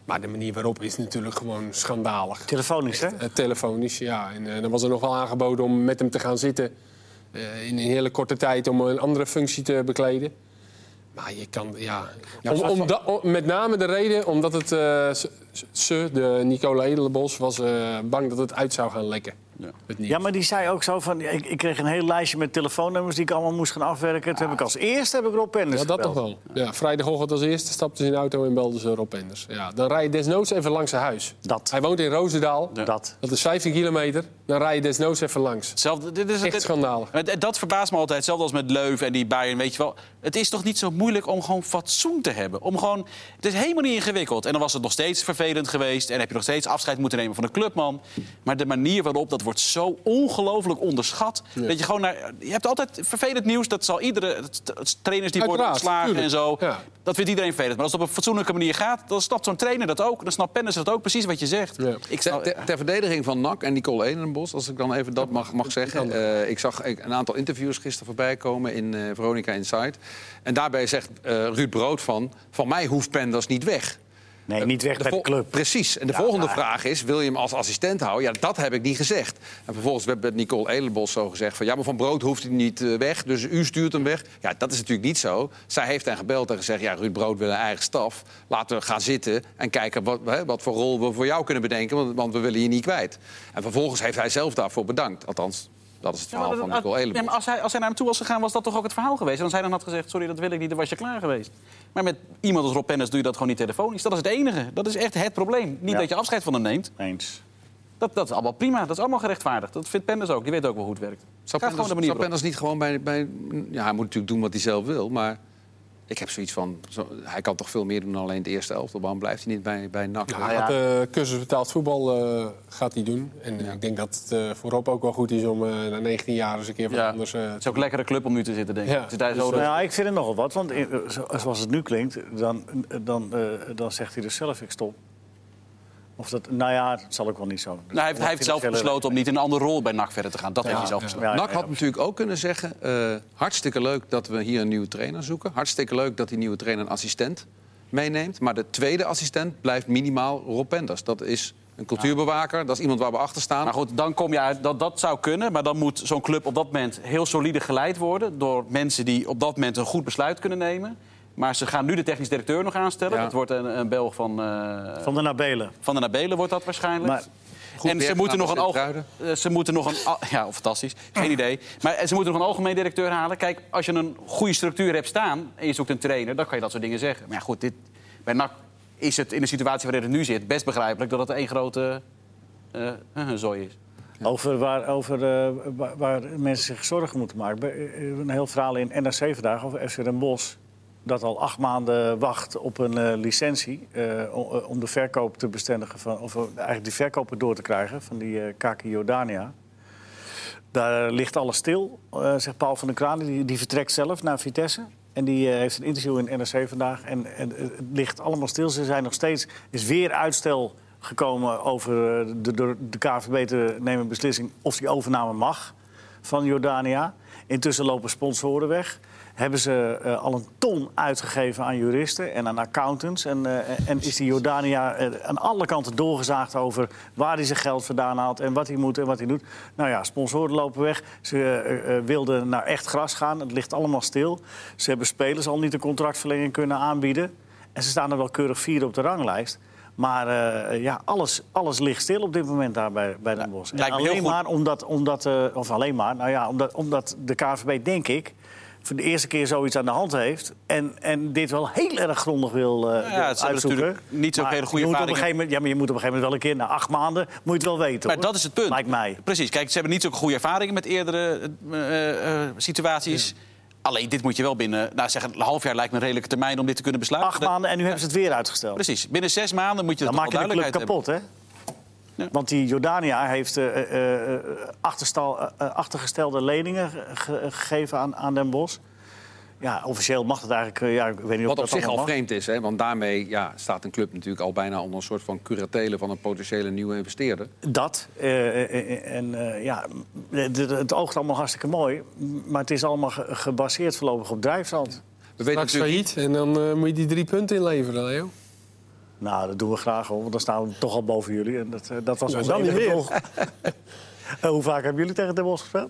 [SPEAKER 4] Maar de manier waarop is natuurlijk gewoon schandalig.
[SPEAKER 3] Telefonisch, hè?
[SPEAKER 4] Eh, telefonisch, ja. En eh, dan was er nog wel aangeboden om met hem te gaan zitten. eh, in een hele korte tijd om een andere functie te bekleden. Maar je kan, ja. om, om da- om- met name de reden omdat het. eh, ze- de Nicola Edelenbos, was eh, bang dat het uit zou gaan lekken.
[SPEAKER 2] Ja.
[SPEAKER 3] Ja, maar die zei ook zo van... Ik, ik kreeg een heel lijstje met telefoonnummers die ik allemaal moest gaan afwerken. Toen heb ik als eerste heb ik Rob Penders
[SPEAKER 4] Ja, dat
[SPEAKER 3] gebeld.
[SPEAKER 4] wel. Ja, vrijdagochtend als eerste stapte ze in de auto en belde ze Rob Enders. Ja, dan rij je desnoods even langs zijn huis.
[SPEAKER 3] Dat.
[SPEAKER 4] Hij woont in Roosendaal.
[SPEAKER 2] Ja.
[SPEAKER 3] Dat.
[SPEAKER 4] Dat is 15 kilometer. Dan rij je desnoods even langs.
[SPEAKER 2] Hetzelfde, dit is,
[SPEAKER 4] Echt
[SPEAKER 2] dit-
[SPEAKER 4] schandalig.
[SPEAKER 2] Het- Dat verbaast me altijd. Hetzelfde als met Leuven en die Bayern, weet je wel. Het is toch niet zo moeilijk om gewoon fatsoen te hebben? Om gewoon, het is helemaal niet ingewikkeld. En dan was het nog steeds vervelend geweest. En heb je nog steeds afscheid moeten nemen van de clubman. Maar de manier waarop, dat wordt zo ongelooflijk onderschat. Dat je gewoon naar... Je hebt altijd vervelend nieuws. Dat zal iedere... Trainers die worden ontslagen en zo.
[SPEAKER 4] Ja.
[SPEAKER 2] Dat vindt iedereen vervelend. Maar als het op een fatsoenlijke manier gaat... dan snapt zo'n trainer dat ook. Dan snapt Pennis dat ook precies wat je zegt.
[SPEAKER 4] Ja.
[SPEAKER 2] Ik
[SPEAKER 1] Ter,
[SPEAKER 2] snap,
[SPEAKER 1] ter- ter verdediging van NAC en Nicole Edenbos, als ik dan even dat mag, mag zeggen. Eh, ik zag een aantal interviews gisteren voorbij komen in eh, Veronica Insight. En daarbij zegt eh, Ruud Brood van... van mij hoeft Penders niet weg.
[SPEAKER 3] Nee, niet weg
[SPEAKER 1] De
[SPEAKER 3] bij de club.
[SPEAKER 1] Precies. En de
[SPEAKER 3] Ja,
[SPEAKER 1] volgende
[SPEAKER 3] maar-
[SPEAKER 1] vraag is, wil je hem als assistent houden? Ja, dat heb ik niet gezegd. En vervolgens werd met Nicole Elenbos zo gezegd... van ja, maar Van Brood hoeft hij niet eh, weg, dus u stuurt hem weg. Ja, dat is natuurlijk niet zo. Zij heeft hen gebeld en gezegd... ja, Ruud Brood wil een eigen staf. Laten we gaan zitten en kijken wat, hè, wat voor rol we voor jou kunnen bedenken... Want, want we willen je niet kwijt. En vervolgens heeft hij zelf daarvoor bedankt. Althans, dat is het
[SPEAKER 2] Ja,
[SPEAKER 1] verhaal
[SPEAKER 2] dat-
[SPEAKER 1] van Nicole
[SPEAKER 2] ja,
[SPEAKER 1] Elenbos.
[SPEAKER 2] maar als, hij, als hij naar hem toe was gegaan, was dat toch ook het verhaal geweest? En als hij dan had gezegd, sorry, dat wil ik niet, dan was je klaar geweest. Maar met iemand als Rob Pennis doe je dat gewoon niet telefonisch. Dat is het enige. Dat is echt het probleem. Niet
[SPEAKER 3] Ja.
[SPEAKER 2] dat je afscheid van hem neemt.
[SPEAKER 3] Eens.
[SPEAKER 2] Dat, dat is allemaal prima. Dat is allemaal gerechtvaardigd. Dat vindt Pennis ook. Die weet ook wel hoe het werkt.
[SPEAKER 1] Zou Penders,
[SPEAKER 2] gewoon de manier
[SPEAKER 1] zou
[SPEAKER 2] waarop.
[SPEAKER 1] Penders niet gewoon bij, bij... Ja, hij moet natuurlijk doen wat hij zelf wil, maar... Ik heb zoiets van, zo, hij kan toch veel meer doen dan alleen de eerste elftal. Waarom blijft hij niet bij, bij NAC?
[SPEAKER 4] hij gaat eh cursus betaald voetbal eh, gaat hij doen. En ik denk dat het eh, voor Rob ook wel goed is om eh, na 19 jaar eens een keer
[SPEAKER 2] Ja.
[SPEAKER 4] anders... eh,
[SPEAKER 2] Het is ook een lekkere club om nu te zitten, denk ik.
[SPEAKER 4] Ja.
[SPEAKER 2] Zit hij zo
[SPEAKER 3] Nou
[SPEAKER 2] de-
[SPEAKER 3] ja, ik vind het nogal wat. Want in- zo- zoals het nu klinkt, dan, dan, eh, dan zegt hij dus zelf, ik stop. Of dat, nou ja, dat zal ook wel niet zo.
[SPEAKER 2] Nou, hij heeft, hij heeft zelf besloten om niet in een andere rol bij NAC verder te gaan. Dat heeft hij zelf besloten.
[SPEAKER 3] Ja,
[SPEAKER 1] NAC
[SPEAKER 3] ja,
[SPEAKER 1] had natuurlijk ook kunnen zeggen... eh, hartstikke leuk dat we hier een nieuwe trainer zoeken. Hartstikke leuk dat die nieuwe trainer een assistent meeneemt. Maar de tweede assistent blijft minimaal Rob Penders. Dat is een cultuurbewaker, dat is iemand waar we achter staan.
[SPEAKER 2] Maar goed, dan kom je uit dat dat zou kunnen. Maar dan moet zo'n club op dat moment heel solide geleid worden... door mensen die op dat moment een goed besluit kunnen nemen. Maar ze gaan nu de technisch directeur nog aanstellen.
[SPEAKER 1] Ja.
[SPEAKER 2] Dat wordt een, een Belg van, eh,
[SPEAKER 3] Van de Nabelen.
[SPEAKER 2] van de Nabelen wordt dat waarschijnlijk.
[SPEAKER 3] Maar-
[SPEAKER 1] Goed
[SPEAKER 2] en ze moeten, nog een eh, ze moeten nog een... Ja, fantastisch. Geen idee. Maar eh, ze moeten nog een algemeen directeur halen. Kijk, als je een goede structuur hebt staan... en je zoekt een trainer, dan kan je dat soort dingen zeggen. Maar ja, goed, dit, bij NAC is het in de situatie waarin het nu zit... best begrijpelijk dat het één grote eh, eh, zooi is.
[SPEAKER 3] Over, waar, over eh, waar, waar mensen zich zorgen moeten maken. Bij, Een heel verhaal in NRC vandaag over FC Den Bosch. Dat al acht maanden wacht op een eh, licentie eh, eh, om de verkoop te bestendigen van, of eigenlijk die verkoper door te krijgen van die Kaki Jordania. Daar ligt alles stil, zegt Paul van der Kraan. Die, die vertrekt zelf naar Vitesse. En die heeft een interview in NRC vandaag. En, en het ligt allemaal stil. Ze zijn nog steeds. is weer uitstel gekomen over de, door de KVB te nemen beslissing of die overname mag van Jordania. Intussen lopen sponsoren weg. Hebben ze eh, al een ton uitgegeven aan juristen en aan accountants. En, eh, en is die Jordania eh, aan alle kanten doorgezaagd over waar hij zijn geld vandaan haalt en wat hij moet en wat hij doet. Nou ja, sponsoren lopen weg. Ze wilden naar echt gras gaan. Het ligt allemaal stil. Ze hebben spelers al niet een contractverlenging kunnen aanbieden. En ze staan er wel keurig vier op de ranglijst. Maar ja, alles, alles ligt stil op dit moment daar bij, bij Den Bosch. Alleen maar omdat, omdat of alleen maar, nou ja, omdat, omdat de KVB, denk ik, voor de eerste keer zoiets aan de hand heeft. En, en dit wel heel erg grondig wil, wil
[SPEAKER 2] ze hebben
[SPEAKER 3] uitzoeken.
[SPEAKER 2] natuurlijk niet zo'n hele goede ervaring.
[SPEAKER 3] moment, Ja, maar je moet op een gegeven moment wel een keer, na acht maanden, moet je het wel weten.
[SPEAKER 2] Maar
[SPEAKER 3] hoor.
[SPEAKER 2] dat is het punt.
[SPEAKER 3] Lijkt mij.
[SPEAKER 2] Precies. Kijk, ze hebben niet zo'n goede ervaringen met eerdere eh, eh, situaties. Alleen, dit moet je wel binnen... Nou, zeg, een half jaar lijkt me een redelijke termijn om dit te kunnen besluiten.
[SPEAKER 3] Acht maanden en nu hebben ze het weer uitgesteld.
[SPEAKER 2] Precies. Binnen zes maanden moet je
[SPEAKER 3] Dan
[SPEAKER 2] dat
[SPEAKER 3] maak je de club kapot, hè?
[SPEAKER 2] Ja.
[SPEAKER 3] Want die Jordania heeft eh, eh, eh, achterstal- achtergestelde leningen ge- ge- gegeven aan, aan Den Bosch. Ja, officieel mag het eigenlijk. ja, ik weet niet of
[SPEAKER 1] Wat op
[SPEAKER 3] dat
[SPEAKER 1] zich al
[SPEAKER 3] mag.
[SPEAKER 1] vreemd is, hè? want daarmee ja, staat een club natuurlijk al bijna onder een soort van curatele van een potentiële nieuwe investeerder.
[SPEAKER 3] Dat. en eh, ja, het oogt allemaal hartstikke mooi. Maar het is allemaal ge- gebaseerd voorlopig op drijfzand.
[SPEAKER 1] We weten
[SPEAKER 4] Straks
[SPEAKER 1] natuurlijk
[SPEAKER 4] failliet en dan eh, moet je die drie punten inleveren, Leo.
[SPEAKER 3] Nou, dat doen we graag hoor, want dan staan we toch al boven jullie. En dat, eh, dat was
[SPEAKER 4] Nou,
[SPEAKER 3] ons
[SPEAKER 4] dan
[SPEAKER 3] enige
[SPEAKER 4] meer.
[SPEAKER 3] doel. Eh, hoe vaak hebben jullie tegen Den Bosch gespeeld?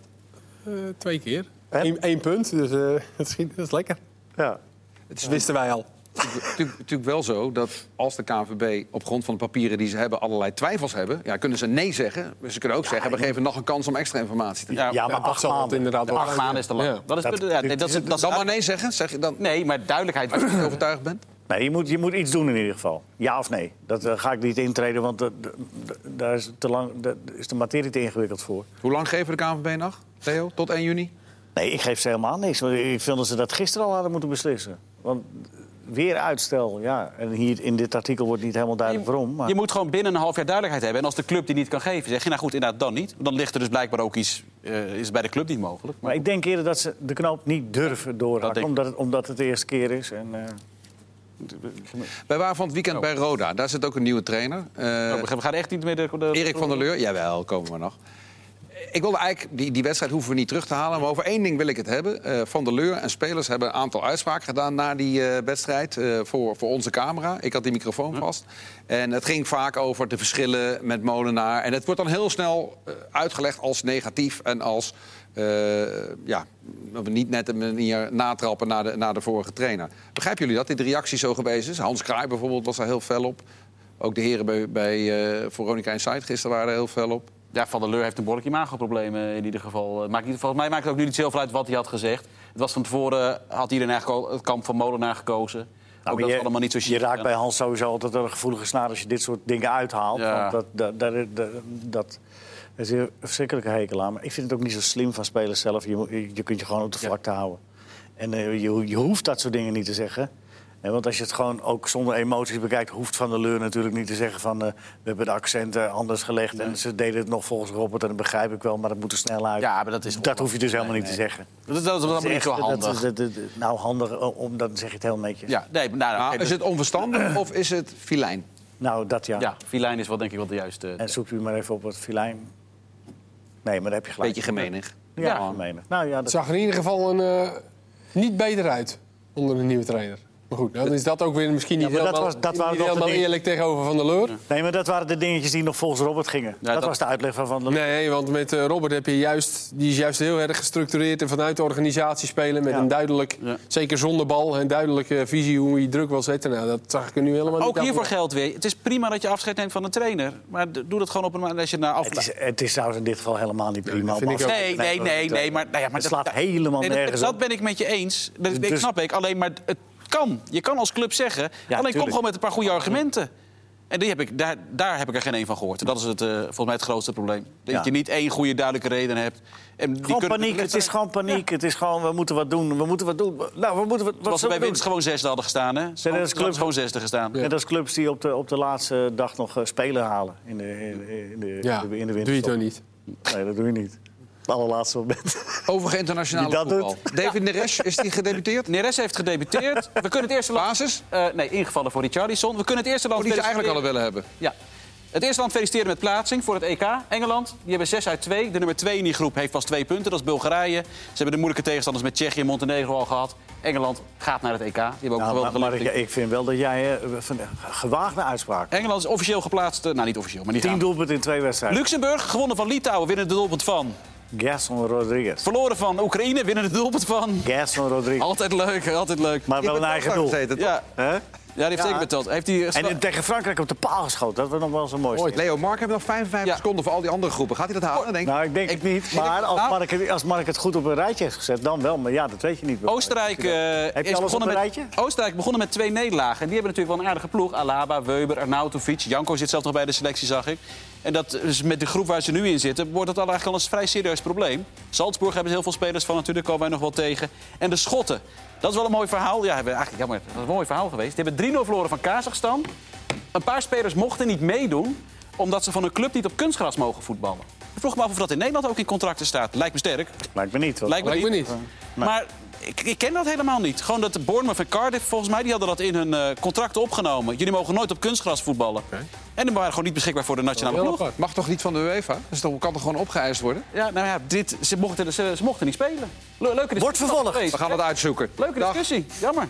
[SPEAKER 4] Eh, twee keer.
[SPEAKER 3] En?
[SPEAKER 4] Eén, punt, dus eh, dat, is, dat is lekker.
[SPEAKER 3] Ja.
[SPEAKER 4] Dat wisten wij al.
[SPEAKER 1] natuurlijk, natuurlijk wel zo dat als de KNVB op grond van de papieren die ze hebben allerlei twijfels hebben, ja, kunnen ze nee zeggen. Maar ze kunnen ook zeggen, we geven nog een kans om extra informatie te geven.
[SPEAKER 2] Ja,
[SPEAKER 3] Ja, maar
[SPEAKER 4] dat
[SPEAKER 3] acht
[SPEAKER 4] zal het
[SPEAKER 3] maanden.
[SPEAKER 4] inderdaad wel
[SPEAKER 2] Acht maanden is te lang.
[SPEAKER 4] Ja.
[SPEAKER 2] Dat is,
[SPEAKER 3] Dat-
[SPEAKER 2] ja, nee,
[SPEAKER 3] dit
[SPEAKER 2] dat is,
[SPEAKER 3] is-
[SPEAKER 2] dat is
[SPEAKER 1] Dan maar nee zeggen, zeg je dan
[SPEAKER 2] Nee, maar duidelijkheid.
[SPEAKER 1] als je overtuigd bent.
[SPEAKER 3] Nee, je moet, je moet iets doen in ieder geval. Ja of nee? Dat eh, ga ik niet intreden, want eh, daar is, te lang, daar is de materie te ingewikkeld voor.
[SPEAKER 1] Hoe lang geven de KNVB nog, Theo? Tot 1 juni?
[SPEAKER 3] Nee, ik geef ze helemaal niks. Want Ik vind dat ze dat gisteren al hadden moeten beslissen. Want weer uitstel, ja. En hier in dit artikel wordt niet helemaal duidelijk waarom. Maar...
[SPEAKER 2] Je moet gewoon binnen een half jaar duidelijkheid hebben. En als de club die niet kan geven, zeg je nou goed, inderdaad dan niet. Dan ligt er dus blijkbaar ook iets, eh, is bij de club niet mogelijk.
[SPEAKER 3] Maar ik denk eerder dat ze de knoop niet durven doorhakken. Omdat het, omdat het de eerste keer is. En, eh,
[SPEAKER 1] Wij waren van het weekend bij Roda. Daar zit ook een nieuwe trainer.
[SPEAKER 2] Oh, we gaan echt niet meer de... de
[SPEAKER 1] Erik van der Leur. Jawel, komen we nog. Ik wilde eigenlijk, die, die wedstrijd hoeven we niet terug te halen. Maar over één ding wil ik het hebben. Eh, van der Leur en spelers hebben een aantal uitspraken gedaan na die eh, wedstrijd. voor, voor onze camera. Ik had die microfoon vast. En het ging vaak over de verschillen met Molenaar. En het wordt dan heel snel uitgelegd als negatief en als. Eh, ja, dat we niet net een manier natrappen naar de, naar de vorige trainer. Begrijpen jullie dat dit de reactie zo geweest is? Hans Kraai bijvoorbeeld was daar heel fel op. Ook de heren bij, bij eh, Veronica Inside gisteren waren er heel fel op.
[SPEAKER 2] Ja, Van der Leur heeft een behoorlijk imagoprobleem in ieder geval. Het Maakt niet, volgens mij maakt het ook nu niet zoveel uit wat hij had gezegd. Het was van tevoren, had iedereen eigenlijk al het kamp van Molenaar gekozen.
[SPEAKER 3] nou,
[SPEAKER 2] dat is
[SPEAKER 3] je,
[SPEAKER 2] allemaal niet zo
[SPEAKER 3] je raakt bij Hans sowieso altijd een gevoelige snaar als je dit soort dingen uithaalt.
[SPEAKER 2] Ja.
[SPEAKER 3] Want dat, dat, dat, dat, dat is een verschrikkelijke hekel aan. Maar ik vind het ook niet zo slim van spelers zelf. Je, je kunt je gewoon op de
[SPEAKER 2] Ja.
[SPEAKER 3] vlakte houden. En eh, je, je hoeft dat soort dingen niet te zeggen. Eh, want als je het gewoon ook zonder emoties bekijkt... hoeft Van der Leur natuurlijk niet te zeggen van... eh, we hebben de accenten anders gelegd en ze deden het nog volgens Robert... en dat begrijp ik wel, maar dat moet er snel uit.
[SPEAKER 2] Ja, maar dat is
[SPEAKER 3] dat hoef je dus helemaal
[SPEAKER 2] Nee,
[SPEAKER 3] niet
[SPEAKER 2] nee.
[SPEAKER 3] te zeggen.
[SPEAKER 2] Dat, dat, dat is allemaal niet
[SPEAKER 3] echt-
[SPEAKER 2] zo handig.
[SPEAKER 3] dat- dat- dat- nou, handig, om, dan zeg je het heel netjes.
[SPEAKER 2] Ja, nee, nou, nou,
[SPEAKER 1] Nou, is het onverstandig of is het filijn?
[SPEAKER 3] Nou, dat ja.
[SPEAKER 2] Ja, filijn is wel denk ik wel de juiste...
[SPEAKER 3] En zoekt u maar even op het filijn. Nee, maar daar heb je gelijk.
[SPEAKER 1] Beetje gemenig.
[SPEAKER 3] Ja,
[SPEAKER 2] Ja.
[SPEAKER 3] gemeenig. Nou ja,
[SPEAKER 4] Het
[SPEAKER 3] dat...
[SPEAKER 4] zag er in ieder geval een, eh, niet beter uit onder een nieuwe trainer. Maar goed, dan is dat ook weer misschien niet
[SPEAKER 3] Ja, maar dat
[SPEAKER 4] helemaal,
[SPEAKER 3] was- dat waren
[SPEAKER 4] niet helemaal eerlijk tegenover Van der Leur.
[SPEAKER 3] nee, maar dat waren de dingetjes die nog volgens Robert gingen. dat,
[SPEAKER 2] dat-
[SPEAKER 3] was de uitleg van Van der Leyen.
[SPEAKER 4] Nee, want met eh, Robert heb je juist, die is juist heel erg gestructureerd en vanuit de organisatie spelen met
[SPEAKER 3] Ja.
[SPEAKER 4] een duidelijk,
[SPEAKER 2] Ja.
[SPEAKER 4] zeker zonder bal, een duidelijke visie hoe je druk wil zetten. Nou, dat zag ik er nu helemaal niet
[SPEAKER 2] Ook hiervoor
[SPEAKER 4] af.
[SPEAKER 2] geldt weer. Het is prima dat je afscheid neemt van een trainer. Maar doe dat gewoon op een manier als je naar af...
[SPEAKER 3] Het is, het is trouwens in dit geval helemaal niet prima.
[SPEAKER 4] dat
[SPEAKER 3] af-
[SPEAKER 2] Nee, nee, nee, nee. Maar, nou ja, maar
[SPEAKER 3] Het slaat helemaal
[SPEAKER 2] nee, dat-
[SPEAKER 3] nergens
[SPEAKER 2] Dat
[SPEAKER 3] op.
[SPEAKER 2] ben ik met je eens. Dat, dat
[SPEAKER 3] Dus-
[SPEAKER 2] snap ik. Alleen maar het kan. Je kan als club zeggen. alleen kom gewoon met een paar goede argumenten. En die heb ik, daar, daar heb ik er geen één van gehoord. Dat is het, eh, volgens mij het grootste probleem. Dat
[SPEAKER 3] Ja.
[SPEAKER 2] je niet één goede duidelijke reden hebt. En die
[SPEAKER 3] Gewoon
[SPEAKER 2] kunnen-
[SPEAKER 3] paniek. Het is gewoon paniek. Het is gewoon, we moeten wat doen. We moeten wat doen. Nou, we moeten wat, wat
[SPEAKER 2] bij winst gewoon zesde hadden gestaan. Hè?
[SPEAKER 3] dat is
[SPEAKER 2] Club
[SPEAKER 3] club-
[SPEAKER 2] gewoon zesde gestaan.
[SPEAKER 3] doen? Net als clubs die op de, op de laatste dag nog eh, spelen halen. In de, in, in de,
[SPEAKER 4] Ja,
[SPEAKER 3] in de, in de
[SPEAKER 4] doe je toch niet.
[SPEAKER 3] Nee, dat doe je niet. Het allerlaatste moment.
[SPEAKER 1] Over internationale
[SPEAKER 3] dat
[SPEAKER 1] voetbal. David Neres, is die gedebuteerd?
[SPEAKER 2] Neres heeft gedebuteerd. We kunnen het eerste land...
[SPEAKER 1] Basis?
[SPEAKER 2] Eh, nee, ingevallen voor Richarlison. We kunnen het eerste land...
[SPEAKER 1] Oh, die ze eigenlijk hadden willen hebben.
[SPEAKER 2] Ja. Het eerste land feliciteren met plaatsing voor het EK. Engeland, die hebben 6 uit 2. De nummer 2 in die groep heeft pas twee punten, dat is Bulgarije. Ze hebben de moeilijke tegenstanders met Tsjechië en Montenegro al gehad. Engeland gaat naar het EK. Die hebben ook
[SPEAKER 3] Nou,
[SPEAKER 2] geweldige
[SPEAKER 3] maar, ik, ik vind wel dat jij eh, van, gewaagde uitspraak.
[SPEAKER 2] Engeland is officieel geplaatst. eh, Nou, niet officieel, maar die
[SPEAKER 3] Tien
[SPEAKER 2] gaan.
[SPEAKER 3] doelpunten in twee wedstrijden.
[SPEAKER 2] Luxemburg, gewonnen van Litouwen, winnen de doelpunt van.
[SPEAKER 3] Gerson Rodriguez.
[SPEAKER 2] Verloren van Oekraïne, winnen de doelpunt van.
[SPEAKER 3] Gerson Rodriguez.
[SPEAKER 2] Altijd leuk, altijd leuk.
[SPEAKER 3] Maar wel een eigen doel.
[SPEAKER 1] Gezeten?
[SPEAKER 2] Ja,
[SPEAKER 3] Hè?
[SPEAKER 2] Ja, die heeft zeker betaald. Heeft hij
[SPEAKER 3] En tegen Frankrijk op de paal geschoten. Dat was nog wel zo mooi.
[SPEAKER 1] Leo Mark heeft nog 55
[SPEAKER 2] Ja.
[SPEAKER 1] seconden voor al die andere groepen. Gaat hij dat halen, denk ik?
[SPEAKER 3] Nou, ik denk
[SPEAKER 2] Ik-
[SPEAKER 3] het niet. Maar als
[SPEAKER 2] nou-
[SPEAKER 3] Mark, het- als Mark het goed op een rijtje heeft gezet, dan wel. Maar ja, dat weet je niet.
[SPEAKER 2] Oostenrijk, eh,
[SPEAKER 3] Heb je
[SPEAKER 2] is
[SPEAKER 3] alles op
[SPEAKER 2] begonnen
[SPEAKER 3] een
[SPEAKER 2] met,
[SPEAKER 3] rijtje?
[SPEAKER 2] Oostenrijk begonnen met twee nederlagen. En die hebben natuurlijk wel een aardige ploeg. Alaba, Weber, Arnautovic. Janko zit zelf nog bij de selectie, zag ik. En dat, dus met de groep waar ze nu in zitten, wordt dat al eigenlijk al een vrij serieus probleem. Salzburg hebben ze heel veel spelers van, natuurlijk komen wij nog wel tegen. En de Schotten, dat is wel een mooi verhaal. Ja, hebben eigenlijk, jammer, dat is een mooi verhaal geweest. Die hebben 3-0 verloren van Kazachstan. Een paar spelers mochten niet meedoen, omdat ze van hun club niet op kunstgras mogen voetballen. Ik vroeg me af of dat in Nederland ook in contracten staat. Lijkt me sterk.
[SPEAKER 3] Lijkt me niet.
[SPEAKER 2] Lijkt me
[SPEAKER 4] Lijkt me
[SPEAKER 2] niet.
[SPEAKER 4] niet.
[SPEAKER 2] Maar ik, ik ken dat helemaal niet. Gewoon dat de Bournemouth en Cardiff, volgens mij, die hadden dat in hun eh, contracten opgenomen. Jullie mogen nooit op kunstgras voetballen. En die waren gewoon niet beschikbaar voor de nationale ploeg.
[SPEAKER 4] apart.
[SPEAKER 1] Mag toch niet van de UEFA? Dus dat kan toch gewoon opgeëist worden?
[SPEAKER 2] Ja, nou ja, dit, ze, mochten, ze, ze mochten niet spelen. Le- leuke discussie
[SPEAKER 3] Wordt vervolgd.
[SPEAKER 1] We gaan het uitzoeken.
[SPEAKER 2] Leuke
[SPEAKER 1] Dag.
[SPEAKER 2] discussie. Jammer.